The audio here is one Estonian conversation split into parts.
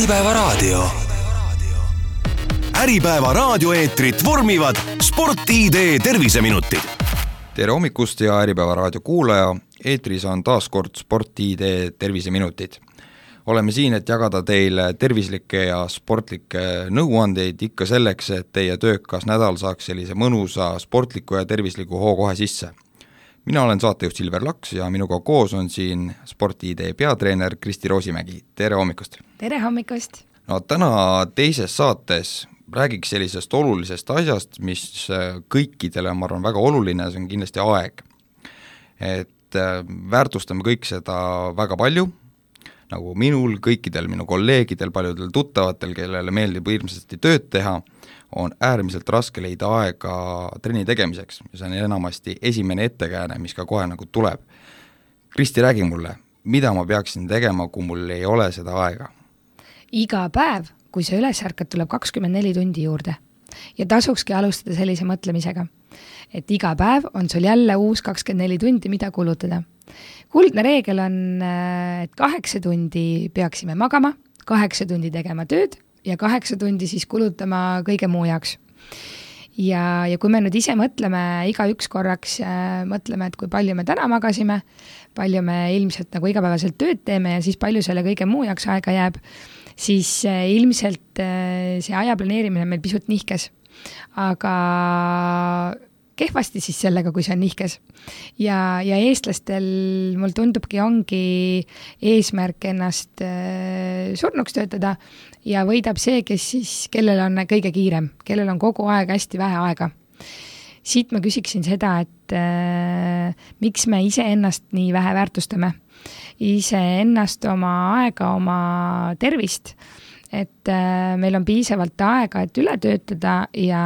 Äripäevaraadio. Äripäeva raadioeetrit vormivad Sport-ID terviseminutid. tere hommikust, hea Äripäeva raadio kuulaja, eetris on taas kord Sport-ID terviseminutid. oleme siin, et jagada teile tervislikke ja sportlikke nõuandeid ikka selleks, et teie töökas nädal saaks sellise mõnusa sportliku ja tervisliku hoo kohe sisse mina olen saatejuht Silver Laks ja minuga koos on siin Sporti-ID peatreener Kristi Roosimägi, tere hommikust! tere hommikust! no täna teises saates räägiks sellisest olulisest asjast, mis kõikidele, ma arvan, väga oluline, see on kindlasti aeg. et äh, väärtustame kõik seda väga palju, nagu minul, kõikidel minu kolleegidel, paljudel tuttavatel, kellele meeldib hirmsasti tööd teha, on äärmiselt raske leida aega trenni tegemiseks ja see on enamasti esimene ettekääne, mis ka kohe nagu tuleb. Kristi, räägi mulle, mida ma peaksin tegema, kui mul ei ole seda aega? iga päev, kui sa üles ärkad, tuleb kakskümmend neli tundi juurde. ja tasukski alustada sellise mõtlemisega, et iga päev on sul jälle uus kakskümmend neli tundi, mida kulutada. kuldne reegel on, et kaheksa tundi peaksime magama, kaheksa tundi tegema tööd ja kaheksa tundi siis kulutama kõige muu jaoks. ja, ja kui me nüüd ise mõtleme igaüks korraks äh,, mõtleme, et kui palju me täna magasime, palju me ilmselt nagu igapäevaselt tööd teeme ja siis palju selle kõige muu jaoks aega jääb, siis äh, ilmselt äh, see aja planeerimine on meil pisut nihkes. Aga kehvasti siis sellega, kui see on nihkes. ja, ja eestlastel mulle tundubki, ongi eesmärk ennast äh, surnuks töötada ja võidab see, kes siis, kellel on kõige kiirem, kellel on kogu aeg hästi vähe aega. siit ma küsiksin seda, et äh, miks me iseennast nii vähe väärtustame, iseennast, oma aega, oma tervist et äh, meil on piisavalt aega, et üle töötada ja,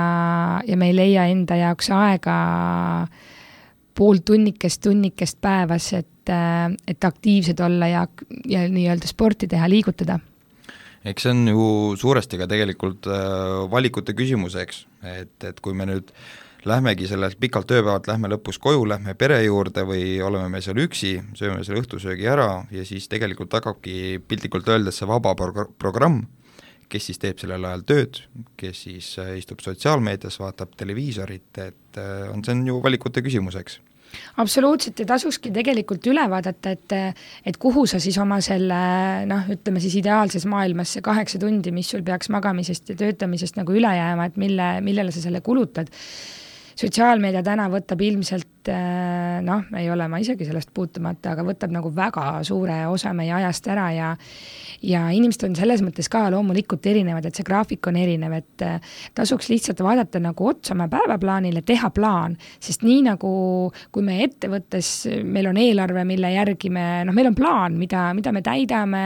ja me ei leia enda jaoks aega pool tunnikest, tunnikest päevas, et äh,, et aktiivsed olla ja, ja nii-öelda sporti teha, liigutada. Eks see on ju suuresti ka tegelikult äh, valikute küsimus, eks, et, et kui me nüüd lähmegi sellelt pikalt tööpäevalt, lähme lõpus koju, lähme pere juurde või oleme me seal üksi, sööme selle õhtusöögi ära ja siis tegelikult hakkabki piltlikult öeldes see vaba pro-, programm, kes siis teeb sellel ajal tööd, kes siis äh, istub sotsiaalmeedias, vaatab televiisorit, et äh, on, see on ju valikute küsimus, eks. Absoluutselt ja tasukski tegelikult üle vaadata, et et kuhu sa siis oma selle noh, ütleme siis ideaalses maailmas see kaheksa tundi, mis sul peaks magamisest ja töötamisest nagu üle jääma, et mille, millele sa selle kulutad sotsiaalmeedia täna võtab ilmselt äh, noh, ei ole ma isegi sellest puutumata, aga võtab nagu väga suure osa meie ajast ära ja ja inimesed on selles mõttes ka loomulikult erinevad, et see graafik on erinev, et äh, tasuks lihtsalt vaadata nagu otsa oma päevaplaanile, teha plaan, sest nii nagu kui me ettevõttes, meil on eelarve, mille järgi me, noh, meil on plaan, mida, mida me täidame,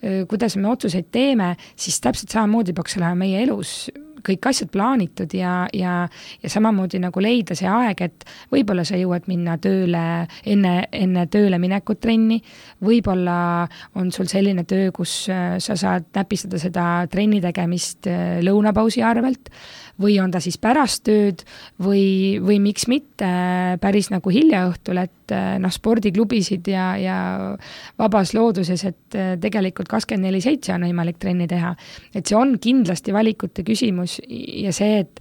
kuidas me otsuseid teeme, siis täpselt samamoodi peaks olema meie elus kõik asjad plaanitud ja, ja, ja samamoodi nagu leida see aeg, et võib-olla sa jõuad minna tööle enne, enne tööle minekut trenni, võib-olla on sul selline töö, kus äh, sa saad näpistada seda trenni tegemist äh, lõunapausi arvelt, või on ta siis pärast tööd või, või miks mitte äh, päris nagu hilja õhtul, et noh, spordiklubisid ja, ja vabas looduses, et tegelikult kakskümmend neli seitse on võimalik trenni teha. et see on kindlasti valikute küsimus, küsimus ja see, et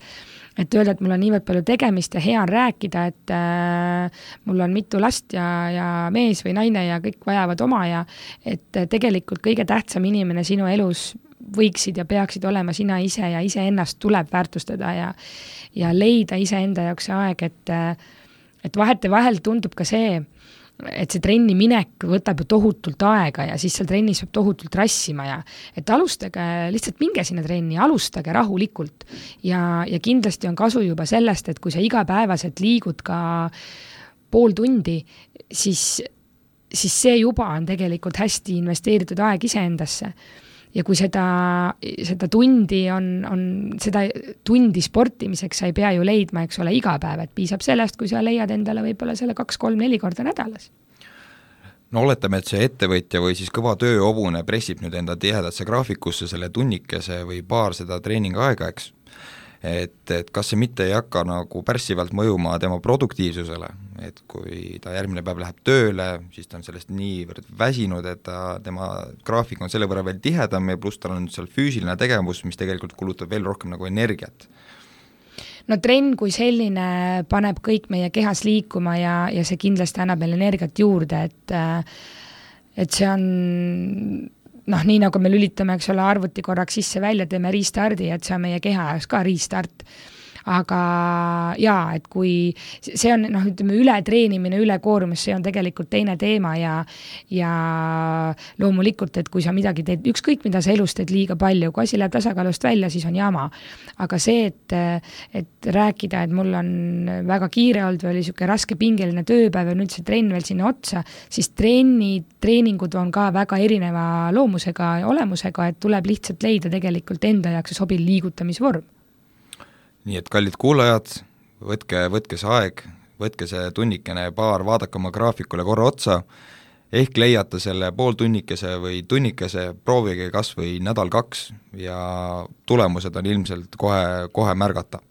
et öelda, et mul on niivõrd palju tegemist ja hea on rääkida, et äh, mul on mitu last ja, ja mees või naine ja kõik vajavad oma ja et äh, tegelikult kõige tähtsam inimene sinu elus võiksid ja peaksid olema sina ise ja iseennast tuleb väärtustada ja ja leida iseenda jaoks see aeg, et äh, et vahetevahel tundub ka see, et see trenni minek võtab ju tohutult aega ja siis seal trennis peab tohutult rassima ja et alustage, lihtsalt minge sinna trenni, alustage rahulikult. ja, ja kindlasti on kasu juba sellest, et kui sa igapäevaselt liigud ka pool tundi, siis, siis see juba on tegelikult hästi investeeritud aeg iseendasse ja kui seda, seda tundi on, on, seda tundi sportimiseks sa ei pea ju leidma, eks ole, iga päev, et piisab sellest, kui sa leiad endale võib-olla selle kaks-kolm-neli korda nädalas. No oletame, et see ettevõtja või siis kõva tööhobune pressib nüüd enda tihedasse graafikusse selle tunnikese või paar seda treeningaega, eks, et, et kas see mitte ei hakka nagu pärssivalt mõjuma tema produktiivsusele, et kui ta järgmine päev läheb tööle, siis ta on sellest niivõrd väsinud, et ta, tema graafik on selle võrra veel tihedam ja pluss tal on seal füüsiline tegevus, mis tegelikult kulutab veel rohkem nagu energiat. No trenn kui selline paneb kõik meie kehas liikuma ja, ja see kindlasti annab meile energiat juurde, et et see on noh, nii nagu me lülitame, eks ole, arvuti korraks sisse-välja, teeme restardi, et see on meie keha jaoks ka restart aga jaa, et kui see on noh, ütleme ületreenimine, ülekoormus, see on tegelikult teine teema ja ja loomulikult, et kui sa midagi teed, ükskõik mida sa elus teed liiga palju, kui asi läheb tasakaalust välja, siis on jama. aga see, et, et rääkida, et mul on väga kiire olnud või oli niisugune raske pingeline tööpäev ja nüüd see trenn veel sinna otsa, siis trenni, treeningud on ka väga erineva loomusega ja olemusega, et tuleb lihtsalt leida tegelikult enda jaoks see sobiv liigutamisvorm nii et kallid kuulajad, võtke, võtke see aeg, võtke see tunnikene, paar, vaadake oma graafikule korra otsa, ehk leiate selle pooltunnikese või tunnikese, proovige kas või nädal-kaks ja tulemused on ilmselt kohe, kohe märgata.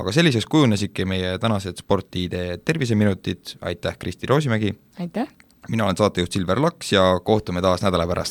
aga selliseks kujunesidki meie tänased Sporti-idee terviseminutid, aitäh, Kristi Roosimägi! aitäh! mina olen saatejuht Silver Laks ja kohtume taas nädala pärast